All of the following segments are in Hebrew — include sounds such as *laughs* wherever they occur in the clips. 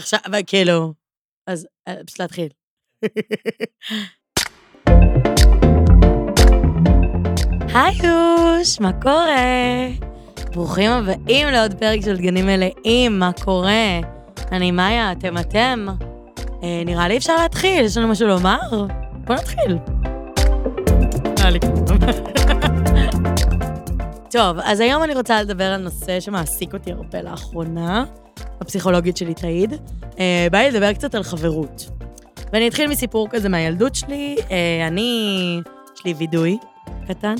עכשיו, כאילו, אז אה, פשוט להתחיל. היי יוש, מה קורה? ברוכים הבאים לעוד פרק של דגנים מלאים, מה קורה? אני מאיה, אתם אתם? אה, נראה לי אפשר להתחיל, יש לנו משהו לומר? בוא נתחיל. טוב, אז היום אני רוצה לדבר על נושא שמעסיק אותי הרבה לאחרונה, הפסיכולוגית שלי תעיד. אה, בא לי לדבר קצת על חברות. ואני אתחיל מסיפור כזה מהילדות שלי. אה, אני, יש לי וידוי קטן.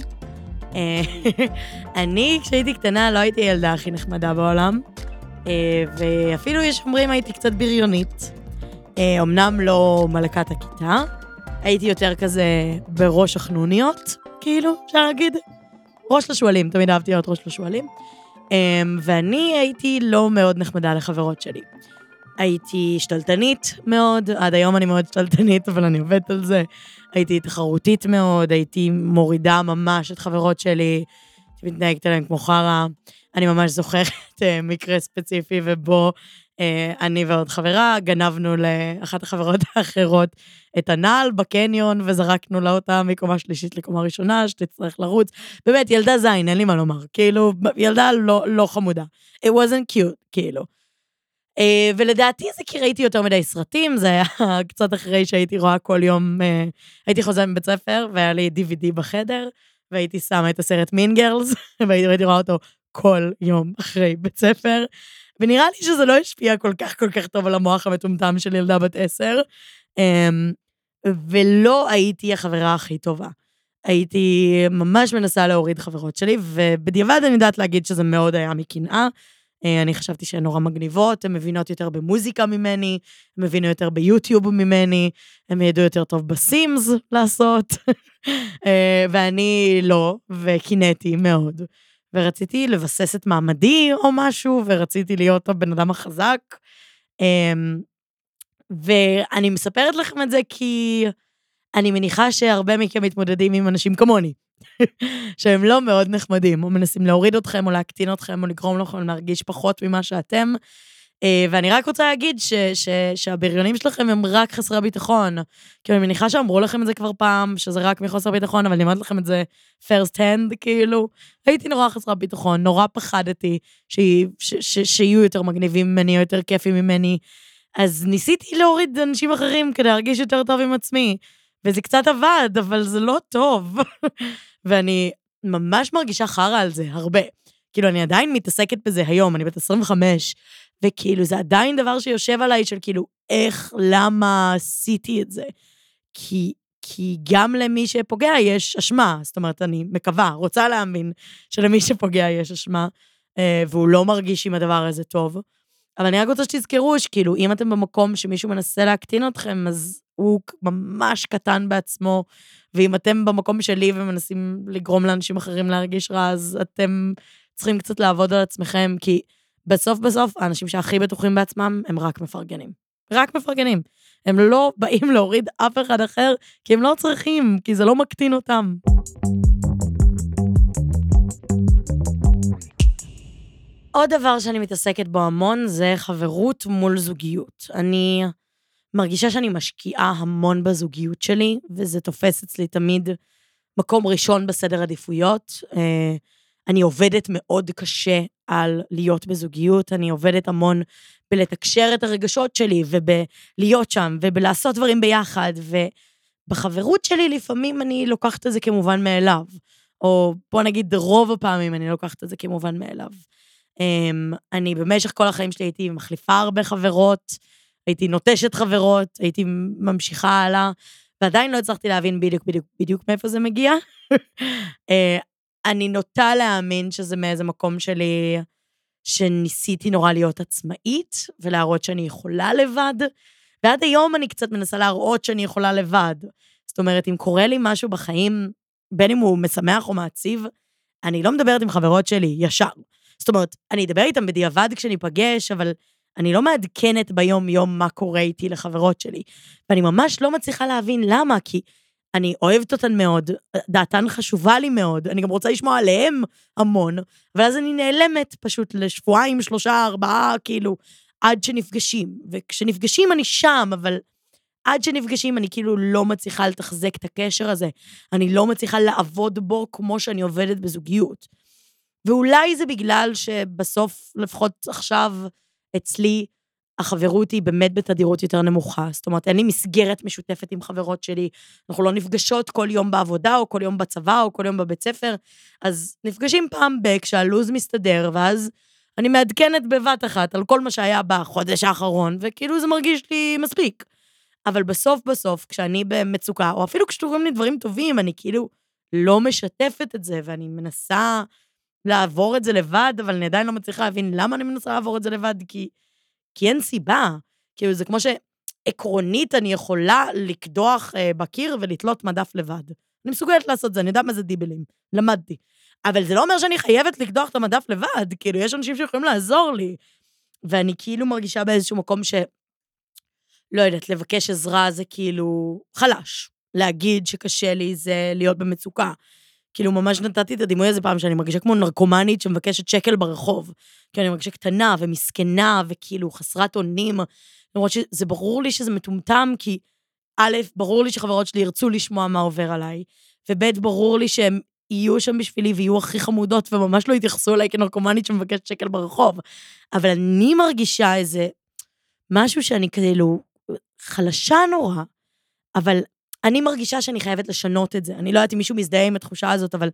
אה, *laughs* אני, כשהייתי קטנה, לא הייתי הילדה הכי נחמדה בעולם, ואפילו יש אומרים הייתי קצת בריונית. אמנם לא מלכת הכיתה, הייתי יותר כזה בראש החנוניות, כאילו, אפשר להגיד. ראש לשועלים, תמיד אהבתי להיות ראש לשועלים. אמ, ואני הייתי לא מאוד נחמדה לחברות שלי. הייתי שתלטנית מאוד, עד היום אני מאוד שתלטנית, אבל אני עובדת על זה. הייתי תחרותית מאוד, הייתי מורידה ממש את חברות שלי, מתנהגת אליהן כמו חרא. אני ממש זוכרת אה, מקרה ספציפי ובו אני ועוד חברה גנבנו לאחת החברות *laughs* האחרות את הנעל בקניון וזרקנו לה אותה מקומה שלישית לקומה ראשונה, שתצטרך לרוץ. באמת, ילדה זין, אין לי מה לומר. כאילו, ילדה לא, לא חמודה. It wasn't cute, כאילו. Uh, ולדעתי זה כי ראיתי יותר מדי סרטים, זה היה *laughs* קצת אחרי שהייתי רואה כל יום, uh, הייתי חוזרת מבית ספר והיה לי DVD בחדר, והייתי שמה את הסרט מין *laughs* גרלס, והייתי רואה אותו כל יום אחרי בית ספר. ונראה לי שזה לא השפיע כל כך כל כך טוב על המוח המטומטם של ילדה בת עשר. אמ, ולא הייתי החברה הכי טובה. הייתי ממש מנסה להוריד חברות שלי, ובדיעבד אני יודעת להגיד שזה מאוד היה מקנאה. אה, אני חשבתי שהן נורא מגניבות, הן מבינות יותר במוזיקה ממני, הן הבינו יותר ביוטיוב ממני, הן ידעו יותר טוב בסימס לעשות, *laughs* אה, ואני לא, וקינאתי מאוד. ורציתי לבסס את מעמדי או משהו, ורציתי להיות הבן אדם החזק. אמ, ואני מספרת לכם את זה כי אני מניחה שהרבה מכם מתמודדים עם אנשים כמוני, *laughs* שהם לא מאוד נחמדים, או מנסים להוריד אתכם, או להקטין אתכם, או לגרום לכם להרגיש פחות ממה שאתם. אה, ואני רק רוצה להגיד ש, ש, שהבריונים שלכם הם רק חסרי ביטחון. כי אני מניחה שאמרו לכם את זה כבר פעם, שזה רק מחוסר ביטחון, אבל אני אומרת לכם את זה first hand, כאילו. הייתי נורא חסרת ביטחון, נורא פחדתי שיהיו יותר מגניבים ממני, או יותר כיפים ממני. אז ניסיתי להוריד אנשים אחרים כדי להרגיש יותר טוב עם עצמי. וזה קצת עבד, אבל זה לא טוב. *laughs* ואני ממש מרגישה חרא על זה, הרבה. כאילו, אני עדיין מתעסקת בזה היום, אני בת 25, וכאילו, זה עדיין דבר שיושב עליי של כאילו, איך, למה עשיתי את זה? כי, כי גם למי שפוגע יש אשמה. זאת אומרת, אני מקווה, רוצה להאמין שלמי שפוגע יש אשמה, אה, והוא לא מרגיש עם הדבר הזה טוב. אבל אני רק רוצה שתזכרו שכאילו, אם אתם במקום שמישהו מנסה להקטין אתכם, אז הוא ממש קטן בעצמו, ואם אתם במקום שלי ומנסים לגרום לאנשים אחרים להרגיש רע, אז אתם צריכים קצת לעבוד על עצמכם, כי בסוף בסוף, האנשים שהכי בטוחים בעצמם הם רק מפרגנים. רק מפרגנים. הם לא באים להוריד אף אחד אחר, כי הם לא צריכים, כי זה לא מקטין אותם. עוד דבר שאני מתעסקת בו המון זה חברות מול זוגיות. אני מרגישה שאני משקיעה המון בזוגיות שלי, וזה תופס אצלי תמיד מקום ראשון בסדר עדיפויות. אה, אני עובדת מאוד קשה על להיות בזוגיות, אני עובדת המון בלתקשר את הרגשות שלי ובלהיות שם ובלעשות דברים ביחד, ובחברות שלי לפעמים אני לוקחת את זה כמובן מאליו, או בוא נגיד רוב הפעמים אני לוקחת את זה כמובן מאליו. אמ, אני במשך כל החיים שלי הייתי מחליפה הרבה חברות, הייתי נוטשת חברות, הייתי ממשיכה הלאה, ועדיין לא הצלחתי להבין בדיוק בדיוק בדיוק מאיפה זה מגיע. *laughs* אני נוטה להאמין שזה מאיזה מקום שלי, שניסיתי נורא להיות עצמאית, ולהראות שאני יכולה לבד, ועד היום אני קצת מנסה להראות שאני יכולה לבד. זאת אומרת, אם קורה לי משהו בחיים, בין אם הוא משמח או מעציב, אני לא מדברת עם חברות שלי ישר. זאת אומרת, אני אדבר איתם בדיעבד כשאני אפגש, אבל אני לא מעדכנת ביום-יום מה קורה איתי לחברות שלי. ואני ממש לא מצליחה להבין למה, כי אני אוהבת אותן מאוד, דעתן חשובה לי מאוד, אני גם רוצה לשמוע עליהם המון, אבל אז אני נעלמת פשוט לשבועיים, שלושה, ארבעה, כאילו, עד שנפגשים. וכשנפגשים אני שם, אבל עד שנפגשים אני כאילו לא מצליחה לתחזק את הקשר הזה. אני לא מצליחה לעבוד בו כמו שאני עובדת בזוגיות. ואולי זה בגלל שבסוף, לפחות עכשיו, אצלי, החברות היא באמת בתדירות יותר נמוכה. זאת אומרת, אין לי מסגרת משותפת עם חברות שלי. אנחנו לא נפגשות כל יום בעבודה, או כל יום בצבא, או כל יום בבית ספר. אז נפגשים פעם ב- כשהלו"ז מסתדר, ואז אני מעדכנת בבת אחת על כל מה שהיה בחודש האחרון, וכאילו זה מרגיש לי מספיק. אבל בסוף בסוף, כשאני במצוקה, או אפילו כשקורים לי דברים טובים, אני כאילו לא משתפת את זה, ואני מנסה לעבור את זה לבד, אבל אני עדיין לא מצליחה להבין למה אני מנסה לעבור את זה לבד, כי, כי אין סיבה. כאילו, זה כמו שעקרונית אני יכולה לקדוח אה, בקיר ולתלות מדף לבד. אני מסוגלת לעשות זה, אני יודעת מה זה דיבלים, למדתי. אבל זה לא אומר שאני חייבת לקדוח את המדף לבד, כאילו, יש אנשים שיכולים לעזור לי. ואני כאילו מרגישה באיזשהו מקום ש... לא יודעת, לבקש עזרה זה כאילו חלש. להגיד שקשה לי זה להיות במצוקה. כאילו, ממש נתתי את הדימוי הזה פעם, שאני מרגישה כמו נרקומנית שמבקשת שקל ברחוב. כי אני מרגישה קטנה ומסכנה וכאילו חסרת אונים. למרות שזה ברור לי שזה מטומטם, כי א', ברור לי שחברות שלי ירצו לשמוע מה עובר עליי, וב', ברור לי שהם יהיו שם בשבילי ויהיו הכי חמודות וממש לא יתייחסו אליי כנרקומנית שמבקשת שקל ברחוב. אבל אני מרגישה איזה משהו שאני כאילו חלשה נורא, אבל אני מרגישה שאני חייבת לשנות את זה. אני לא יודעת אם מישהו מזדהה עם התחושה הזאת, אבל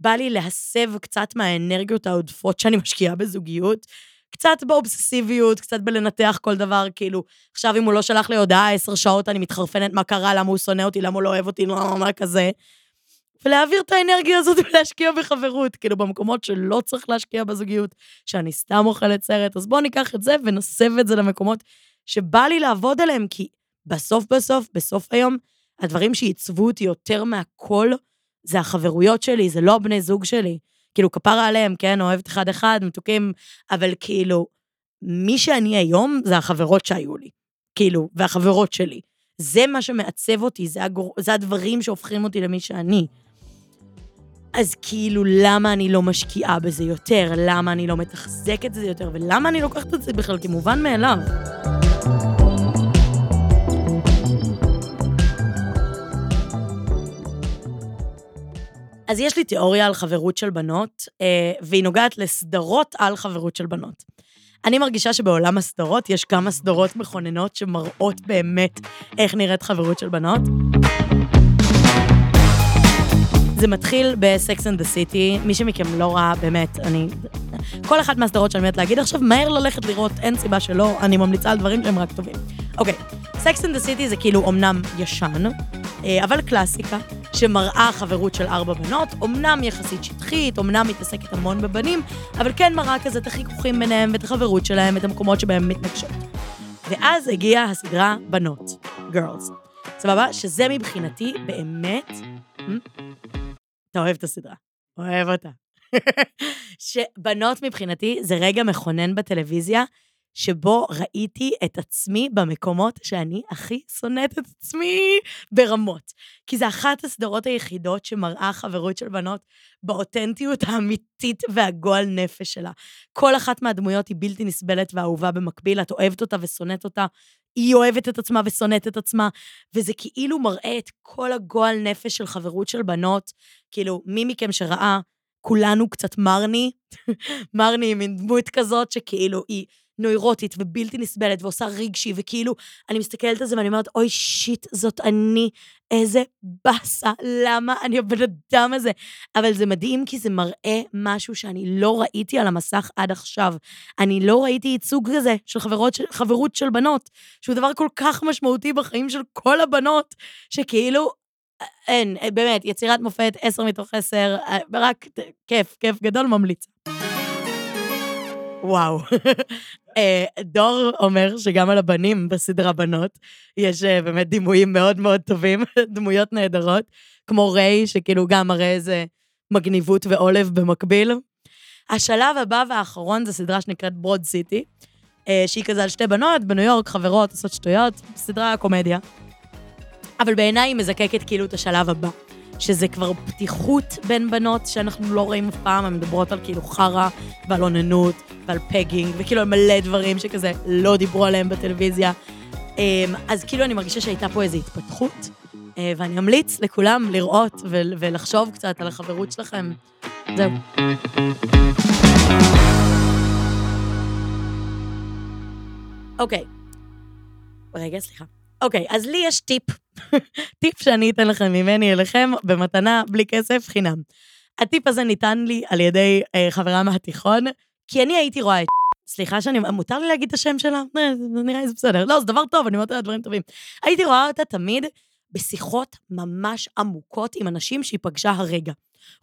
בא לי להסב קצת מהאנרגיות העודפות שאני משקיעה בזוגיות, קצת באובססיביות, קצת בלנתח כל דבר, כאילו, עכשיו אם הוא לא שלח לי הודעה עשר שעות, אני מתחרפנת מה קרה, למה הוא שונא אותי, למה הוא לא אוהב אותי, לא, מה כזה. ולהעביר את האנרגיה הזאת *laughs* ולהשקיע בחברות, כאילו במקומות שלא צריך להשקיע בזוגיות, שאני סתם אוכלת סרט, אז בואו ניקח את זה ונסב את זה למקומות שבא לי לעבוד עליהם, כי בסוף בסוף, בסוף היום, הדברים שעיצבו אותי יותר מהכל, זה החברויות שלי, זה לא הבני זוג שלי. כאילו, כפרה עליהם, כן, אוהבת אחד-אחד, מתוקים, אבל כאילו, מי שאני היום זה החברות שהיו לי. כאילו, והחברות שלי. זה מה שמעצב אותי, זה, הגור... זה הדברים שהופכים אותי למי שאני. אז כאילו, למה אני לא משקיעה בזה יותר? למה אני לא מתחזקת את זה יותר? ולמה אני לוקחת את זה בכלל כמובן מאליו? אז יש לי תיאוריה על חברות של בנות, אה, והיא נוגעת לסדרות על חברות של בנות. אני מרגישה שבעולם הסדרות יש כמה סדרות מכוננות שמראות באמת איך נראית חברות של בנות. זה מתחיל ב Sex and the City, מי שמכם לא ראה, באמת, אני... כל אחת מהסדרות שאני אומרת להגיד עכשיו, מהר ללכת לראות, אין סיבה שלא, אני ממליצה על דברים שהם רק טובים. אוקיי, Sex and the City זה כאילו אומנם ישן, אה, אבל קלאסיקה, שמראה חברות של ארבע בנות, אומנם יחסית שטחית, אומנם מתעסקת המון בבנים, אבל כן מראה כזה את החיכוכים ביניהם ואת החברות שלהם, את המקומות שבהם מתנגשות. ואז הגיעה הסדרה בנות, Girls. סבבה? שזה מבחינתי באמת... אתה אוהב את הסדרה. אוהב אותה. *laughs* שבנות מבחינתי זה רגע מכונן בטלוויזיה, שבו ראיתי את עצמי במקומות שאני הכי שונאת את עצמי ברמות. כי זה אחת הסדרות היחידות שמראה חברות של בנות באותנטיות האמיתית והגועל נפש שלה. כל אחת מהדמויות היא בלתי נסבלת ואהובה במקביל, את אוהבת אותה ושונאת אותה, היא אוהבת את עצמה ושונאת את עצמה, וזה כאילו מראה את כל הגועל נפש של חברות של בנות. כאילו, מי מכם שראה, כולנו קצת מרני, *laughs* מרני היא מין דמות כזאת שכאילו היא... נוירוטית ובלתי נסבלת ועושה רגשי, וכאילו, אני מסתכלת על זה ואני אומרת, אוי, שיט, זאת אני, איזה באסה, למה אני הבן אדם הזה? אבל זה מדהים כי זה מראה משהו שאני לא ראיתי על המסך עד עכשיו. אני לא ראיתי ייצוג כזה של חברות, חברות של בנות, שהוא דבר כל כך משמעותי בחיים של כל הבנות, שכאילו, אין, באמת, יצירת מופת, עשר מתוך עשר, רק כיף, כיף גדול, ממליץ. וואו. אה, דור אומר שגם על הבנים בסדרה בנות, יש אה, באמת דימויים מאוד מאוד טובים, *laughs* דמויות נהדרות, כמו ריי, שכאילו גם מראה איזה מגניבות ועולב במקביל. השלב הבא והאחרון זה סדרה שנקראת ברוד סיטי, אה, שהיא כזה על שתי בנות בניו יורק, חברות, עושות שטויות, סדרה קומדיה. אבל בעיניי היא מזקקת כאילו את השלב הבא. שזה כבר פתיחות בין בנות שאנחנו לא רואים אף פעם, הן מדברות על כאילו חרא ועל אוננות ועל פגינג, וכאילו על מלא דברים שכזה לא דיברו עליהם בטלוויזיה. אמ, אז כאילו אני מרגישה שהייתה פה איזו התפתחות, אה, ואני אמליץ לכולם לראות ולחשוב קצת על החברות שלכם. זהו. אוקיי. רגע, סליחה. אוקיי, אז לי יש טיפ. טיפ שאני אתן לכם ממני אליכם, במתנה, בלי כסף, חינם. הטיפ הזה ניתן לי על ידי אה, חברה מהתיכון, כי אני הייתי רואה את... *laughs* סליחה שאני... מותר לי להגיד את השם שלה? אה, נראה לי זה בסדר. לא, זה דבר טוב, אני אומרת לה דברים טובים. הייתי רואה אותה תמיד בשיחות ממש עמוקות עם אנשים שהיא פגשה הרגע.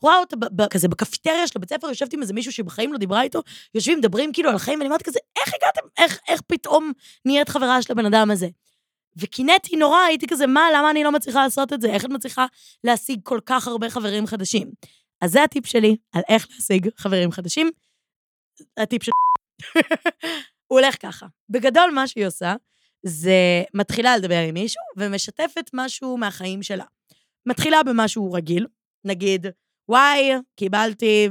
רואה אותה כזה בקפיטריה של הבית ספר, יושבת עם איזה מישהו שבחיים לא דיברה איתו, יושבים, מדברים כאילו על החיים, ואני אומרת כזה, איך הגעתם, איך, איך פתאום נהיית חברה של הבן אדם הזה? וקינאתי נורא, הייתי כזה, מה, למה אני לא מצליחה לעשות את זה? איך את מצליחה להשיג כל כך הרבה חברים חדשים? אז זה הטיפ שלי על איך להשיג חברים חדשים. הטיפ של... *laughs* הוא הולך ככה. בגדול, מה שהיא עושה, זה מתחילה לדבר עם מישהו ומשתפת משהו מהחיים שלה. מתחילה במשהו רגיל, נגיד, וואי, קיבלתי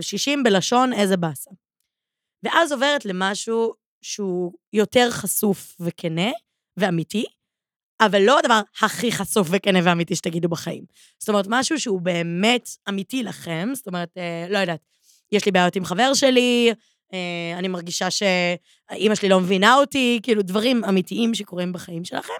60 בלשון, איזה באסה. ואז עוברת למשהו שהוא יותר חשוף וכנה ואמיתי, אבל לא הדבר הכי חשוף וכנה ואמיתי שתגידו בחיים. זאת אומרת, משהו שהוא באמת אמיתי לכם, זאת אומרת, אה, לא יודעת, יש לי בעיות עם חבר שלי, אה, אני מרגישה שאימא שלי לא מבינה אותי, כאילו דברים אמיתיים שקורים בחיים שלכם,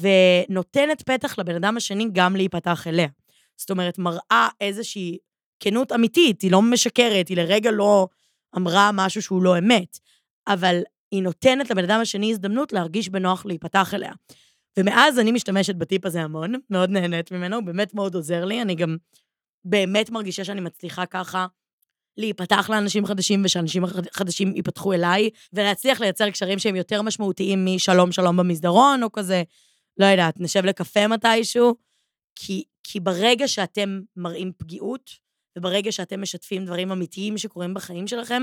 ונותנת פתח לבן אדם השני גם להיפתח אליה. זאת אומרת, מראה איזושהי כנות אמיתית, היא לא משקרת, היא לרגע לא אמרה משהו שהוא לא אמת, אבל היא נותנת לבן אדם השני הזדמנות להרגיש בנוח להיפתח אליה. ומאז אני משתמשת בטיפ הזה המון, מאוד נהנית ממנו, הוא באמת מאוד עוזר לי, אני גם באמת מרגישה שאני מצליחה ככה להיפתח לאנשים חדשים ושאנשים חדשים ייפתחו אליי, ולהצליח לייצר קשרים שהם יותר משמעותיים משלום שלום במסדרון, או כזה, לא יודעת, נשב לקפה מתישהו, כי, כי ברגע שאתם מראים פגיעות, וברגע שאתם משתפים דברים אמיתיים שקורים בחיים שלכם,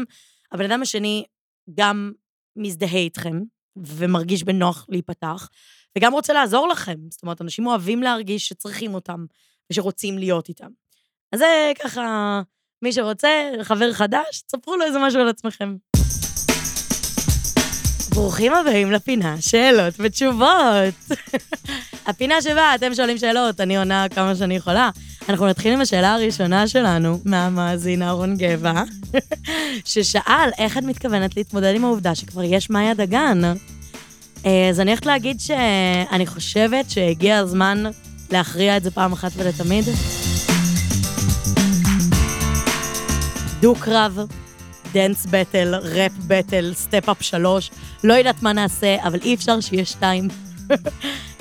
הבן אדם השני גם מזדהה איתכם, ומרגיש בנוח להיפתח, וגם רוצה לעזור לכם. זאת אומרת, אנשים אוהבים להרגיש שצריכים אותם, ושרוצים להיות איתם. אז זה ככה, מי שרוצה, חבר חדש, תספרו לו איזה משהו על עצמכם. ברוכים הבאים לפינה שאלות ותשובות. *laughs* הפינה שבה אתם שואלים שאלות, אני עונה כמה שאני יכולה. אנחנו נתחיל עם השאלה הראשונה שלנו, מהמאזין אהרון גבע, *laughs* ששאל איך את מתכוונת להתמודד עם העובדה שכבר יש מאיה דגן. אה, אז אני הולכת להגיד שאני חושבת שהגיע הזמן להכריע את זה פעם אחת ולתמיד. דו-קרב, dance battle, rap battle, Step Up שלוש, לא יודעת מה נעשה, אבל אי אפשר שיהיה שתיים.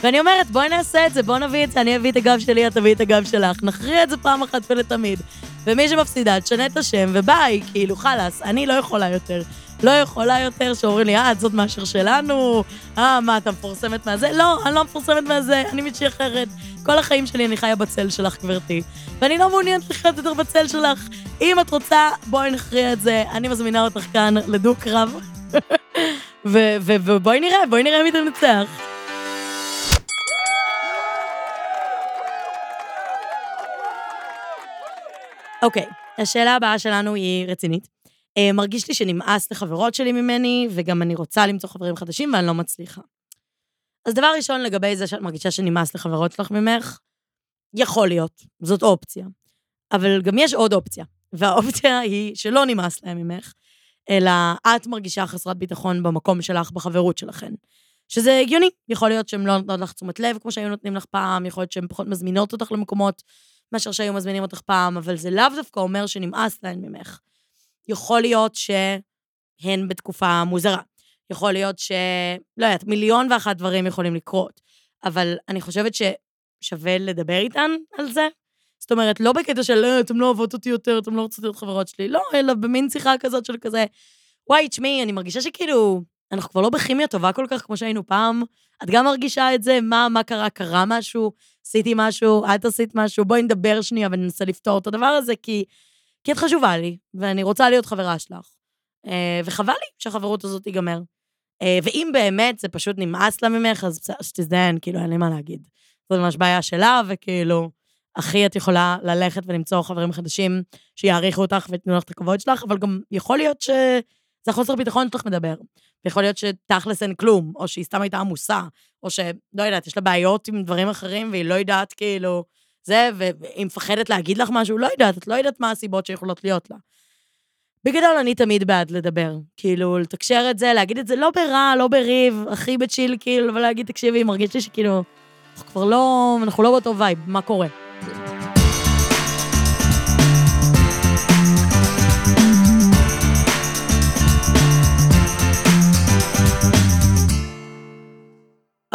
ואני אומרת, בואי נעשה את זה, בואי נביא את זה, אני אביא את הגב שלי, את תביאי את הגב שלך, נכריע את זה פעם אחת ולתמיד. ומי שמפסידה, תשנה את השם, וביי, כאילו, חלאס, אני לא יכולה יותר. לא יכולה יותר שאומרים לי, אה, את זאת מהשיר שלנו, אה, מה, אתה מפורסמת מהזה? לא, אני לא מפורסמת מהזה, אני אחרת. כל החיים שלי אני חיה בצל שלך, גברתי. ואני לא מעוניינת לחיות יותר בצל שלך. אם את רוצה, בואי נכריע את זה. אני מזמינה אותך כאן לדו-קרב. *laughs* ובואי נראה, בואי נראה מי תנצח. אוקיי, okay, השאלה הבאה שלנו היא רצינית. Uh, מרגיש לי שנמאס לחברות שלי ממני, וגם אני רוצה למצוא חברים חדשים ואני לא מצליחה. אז דבר ראשון, לגבי זה שאת מרגישה שנמאס לחברות שלך ממך, יכול להיות, זאת אופציה. אבל גם יש עוד אופציה, והאופציה היא שלא נמאס להם ממך, אלא את מרגישה חסרת ביטחון במקום שלך, בחברות שלכן. שזה הגיוני, יכול להיות שהן לא נותנות לך תשומת לב כמו שהיו נותנים לך פעם, יכול להיות שהן פחות מזמינות אותך למקומות מאשר שהיו מזמינים אותך פעם, אבל זה לאו דווקא אומר שנמאס להן ממך. יכול להיות שהן בתקופה מוזרה. יכול להיות ש... לא יודעת, מיליון ואחת דברים יכולים לקרות. אבל אני חושבת ששווה לדבר איתן על זה. זאת אומרת, לא בקטע של, אה, אתם לא אוהבות אותי יותר, אתם לא רוצות להיות חברות שלי, לא, אלא במין שיחה כזאת של כזה, וואי, תשמעי, אני מרגישה שכאילו, אנחנו כבר לא בכימיה טובה כל כך כמו שהיינו פעם. את גם מרגישה את זה? מה, מה קרה? קרה משהו? עשיתי משהו? את עשית משהו? בואי נדבר שנייה וננסה לפתור את הדבר הזה, כי, כי את חשובה לי, ואני רוצה להיות חברה שלך. אה, וחבל לי שהחברות הזאת תיגמר. אה, ואם באמת זה פשוט נמאס לה ממך, אז שתזדיין, כאילו, אין לי מה להגיד. זו ממש בעיה שלה, וכאילו, הכי את יכולה ללכת ולמצוא חברים חדשים שיעריכו אותך ויתנו לך את הכבוד שלך, אבל גם יכול להיות שזה החוסר ביטחון שלך מדבר. ויכול להיות שתכלס אין כלום, או שהיא סתם הייתה עמוסה, או שלא יודעת, יש לה בעיות עם דברים אחרים והיא לא יודעת כאילו זה, והיא מפחדת להגיד לך משהו, לא יודעת, את לא יודעת מה הסיבות שיכולות להיות לה. בגדול, אני תמיד בעד לדבר. כאילו, לתקשר את זה, להגיד את זה לא ברע, לא בריב, הכי ב chill, כאילו, ולהגיד, תקשיבי, מרגיש לי שכאילו, אנחנו כבר לא, אנחנו לא באותו vibe, מה קורה?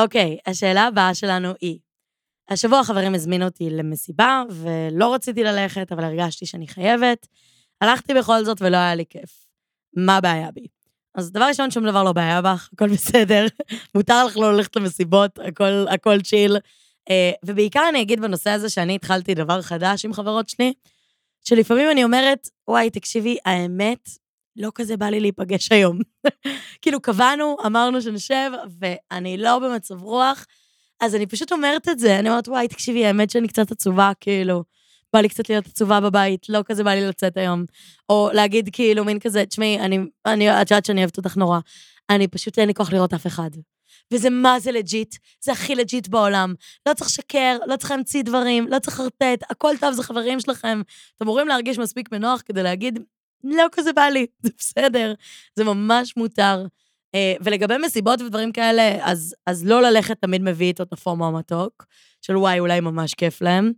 אוקיי, השאלה הבאה שלנו היא, השבוע חברים הזמינו אותי למסיבה, ולא רציתי ללכת, אבל הרגשתי שאני חייבת. הלכתי בכל זאת ולא היה לי כיף. מה הבעיה בי? אז דבר ראשון, שום דבר לא בעיה בך, הכל בסדר. *laughs* מותר לך לא ללכת למסיבות, הכל, הכל צ'יל. אה, ובעיקר אני אגיד בנושא הזה שאני התחלתי דבר חדש עם חברות שלי, שלפעמים אני אומרת, וואי, תקשיבי, האמת, לא כזה בא לי להיפגש היום. *laughs* כאילו, קבענו, אמרנו שנשב, ואני לא במצב רוח, אז אני פשוט אומרת את זה, אני אומרת, וואי, תקשיבי, האמת שאני קצת עצובה, כאילו, בא לי קצת להיות עצובה בבית, לא כזה בא לי לצאת היום. או להגיד כאילו, מין כזה, תשמעי, אני, אני, את יודעת שאני אוהבת אותך נורא, אני פשוט אין לי כוח לראות אף אחד. וזה מה זה legit, זה הכי legit בעולם. לא צריך לשקר, לא צריך להמציא דברים, לא צריך לרטט, הכל טוב, זה חברים שלכם. אתם אמורים להרגיש מספיק בנוח כדי להגיד, לא כזה בא לי, זה בסדר, זה ממש מותר. Uh, ולגבי מסיבות ודברים כאלה, אז, אז לא ללכת תמיד מביא איתו את הפומו המתוק, של וואי, אולי ממש כיף להם.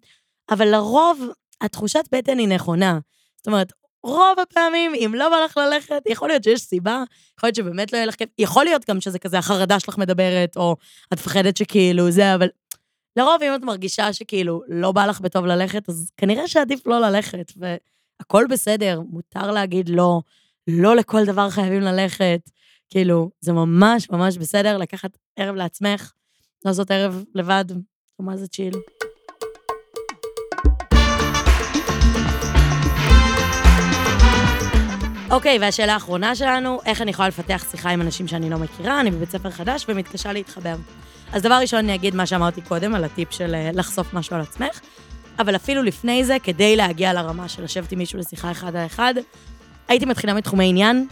אבל לרוב, התחושת בטן היא נכונה. זאת אומרת, רוב הפעמים, אם לא בא לך ללכת, יכול להיות שיש סיבה, יכול להיות שבאמת לא יהיה לך כיף, יכול להיות גם שזה כזה החרדה שלך מדברת, או את מפחדת שכאילו זה, אבל לרוב, אם את מרגישה שכאילו לא בא לך בטוב ללכת, אז כנראה שעדיף לא ללכת, והכול בסדר, מותר להגיד לא, לא לכל דבר חייבים ללכת. כאילו, זה ממש ממש בסדר לקחת ערב לעצמך, לעשות ערב לבד, מה זה צ'יל. אוקיי, והשאלה האחרונה שלנו, איך אני יכולה לפתח שיחה עם אנשים שאני לא מכירה, אני בבית ספר חדש ומתקשה להתחבר. אז דבר ראשון, אני אגיד מה שאמרתי קודם, על הטיפ של אה, לחשוף משהו על עצמך, אבל אפילו לפני זה, כדי להגיע לרמה של לשבת עם מישהו לשיחה אחד על אחד, הייתי מתחילה מתחומי עניין,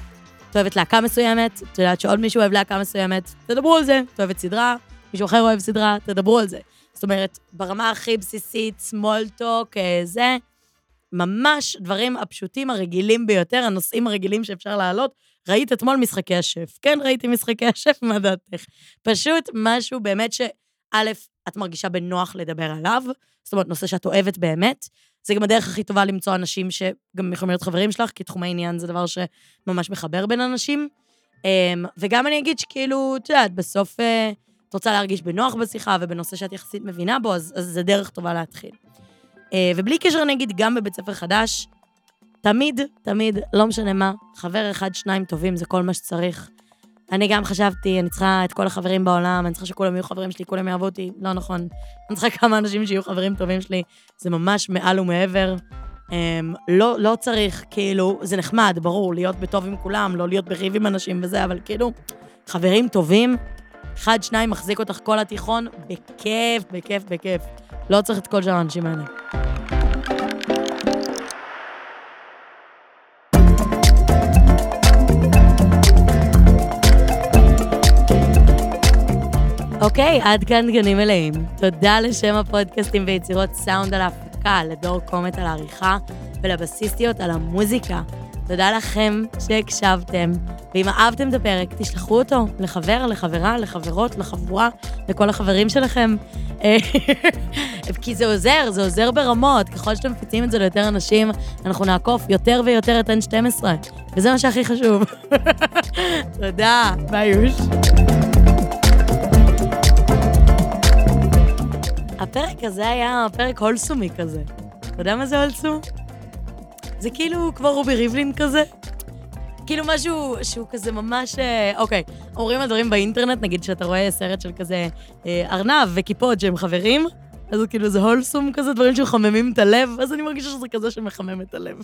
את אוהבת להקה מסוימת, את יודעת שעוד מישהו אוהב להקה מסוימת, תדברו על זה. את אוהבת סדרה, מישהו אחר אוהב סדרה, תדברו על זה. זאת אומרת, ברמה הכי בסיסית, small talk, אה, זה, ממש דברים הפשוטים, הרגילים ביותר, הנושאים הרגילים שאפשר להעלות. ראית אתמול משחקי השף. כן, ראיתי משחקי השף, מה דעתך? פשוט משהו באמת שא', את מרגישה בנוח לדבר עליו, זאת אומרת, נושא שאת אוהבת באמת. זה גם הדרך הכי טובה למצוא אנשים שגם יכולים להיות חברים שלך, כי תחומי עניין זה דבר שממש מחבר בין אנשים. אמ, וגם אני אגיד שכאילו, את יודעת, בסוף אה, את רוצה להרגיש בנוח בשיחה ובנושא שאת יחסית מבינה בו, אז, אז זה דרך טובה להתחיל. אה, ובלי קשר, אני אגיד, גם בבית ספר חדש, תמיד, תמיד, לא משנה מה, חבר אחד, שניים טובים, זה כל מה שצריך. אני גם חשבתי, אני צריכה את כל החברים בעולם, אני צריכה שכולם יהיו חברים שלי, כולם יאהבו אותי, לא נכון. אני צריכה כמה אנשים שיהיו חברים טובים שלי, זה ממש מעל ומעבר. Um, לא, לא צריך, כאילו, זה נחמד, ברור, להיות בטוב עם כולם, לא להיות בריב עם אנשים וזה, אבל כאילו, חברים טובים, אחד, שניים מחזיק אותך כל התיכון, בכיף, בכיף, בכיף. לא צריך את כל שאר האנשים האלה. אוקיי, עד כאן גנים מלאים. תודה לשם הפודקאסטים ויצירות סאונד על ההפקה, לדור קומט על העריכה ולבסיסטיות על המוזיקה. תודה לכם שהקשבתם, ואם אהבתם את הפרק, תשלחו אותו לחבר, לחברה, לחברות, לחבורה, לכל החברים שלכם. *laughs* כי זה עוזר, זה עוזר ברמות. ככל שאתם מפיצים את זה ליותר אנשים, אנחנו נעקוף יותר ויותר את N12, וזה מה שהכי חשוב. *laughs* תודה, ביי יוש. הפרק הזה היה פרק הולסומי כזה. אתה יודע מה זה הולסום? זה כאילו כמו רובי ריבלין כזה. כאילו משהו שהוא כזה ממש... אה, אוקיי, אומרים על דברים באינטרנט, נגיד שאתה רואה סרט של כזה אה, ארנב וקיפוד שהם חברים, אז כאילו זה הולסום כזה, דברים שמחממים את הלב, אז אני מרגישה שזה כזה שמחמם את הלב.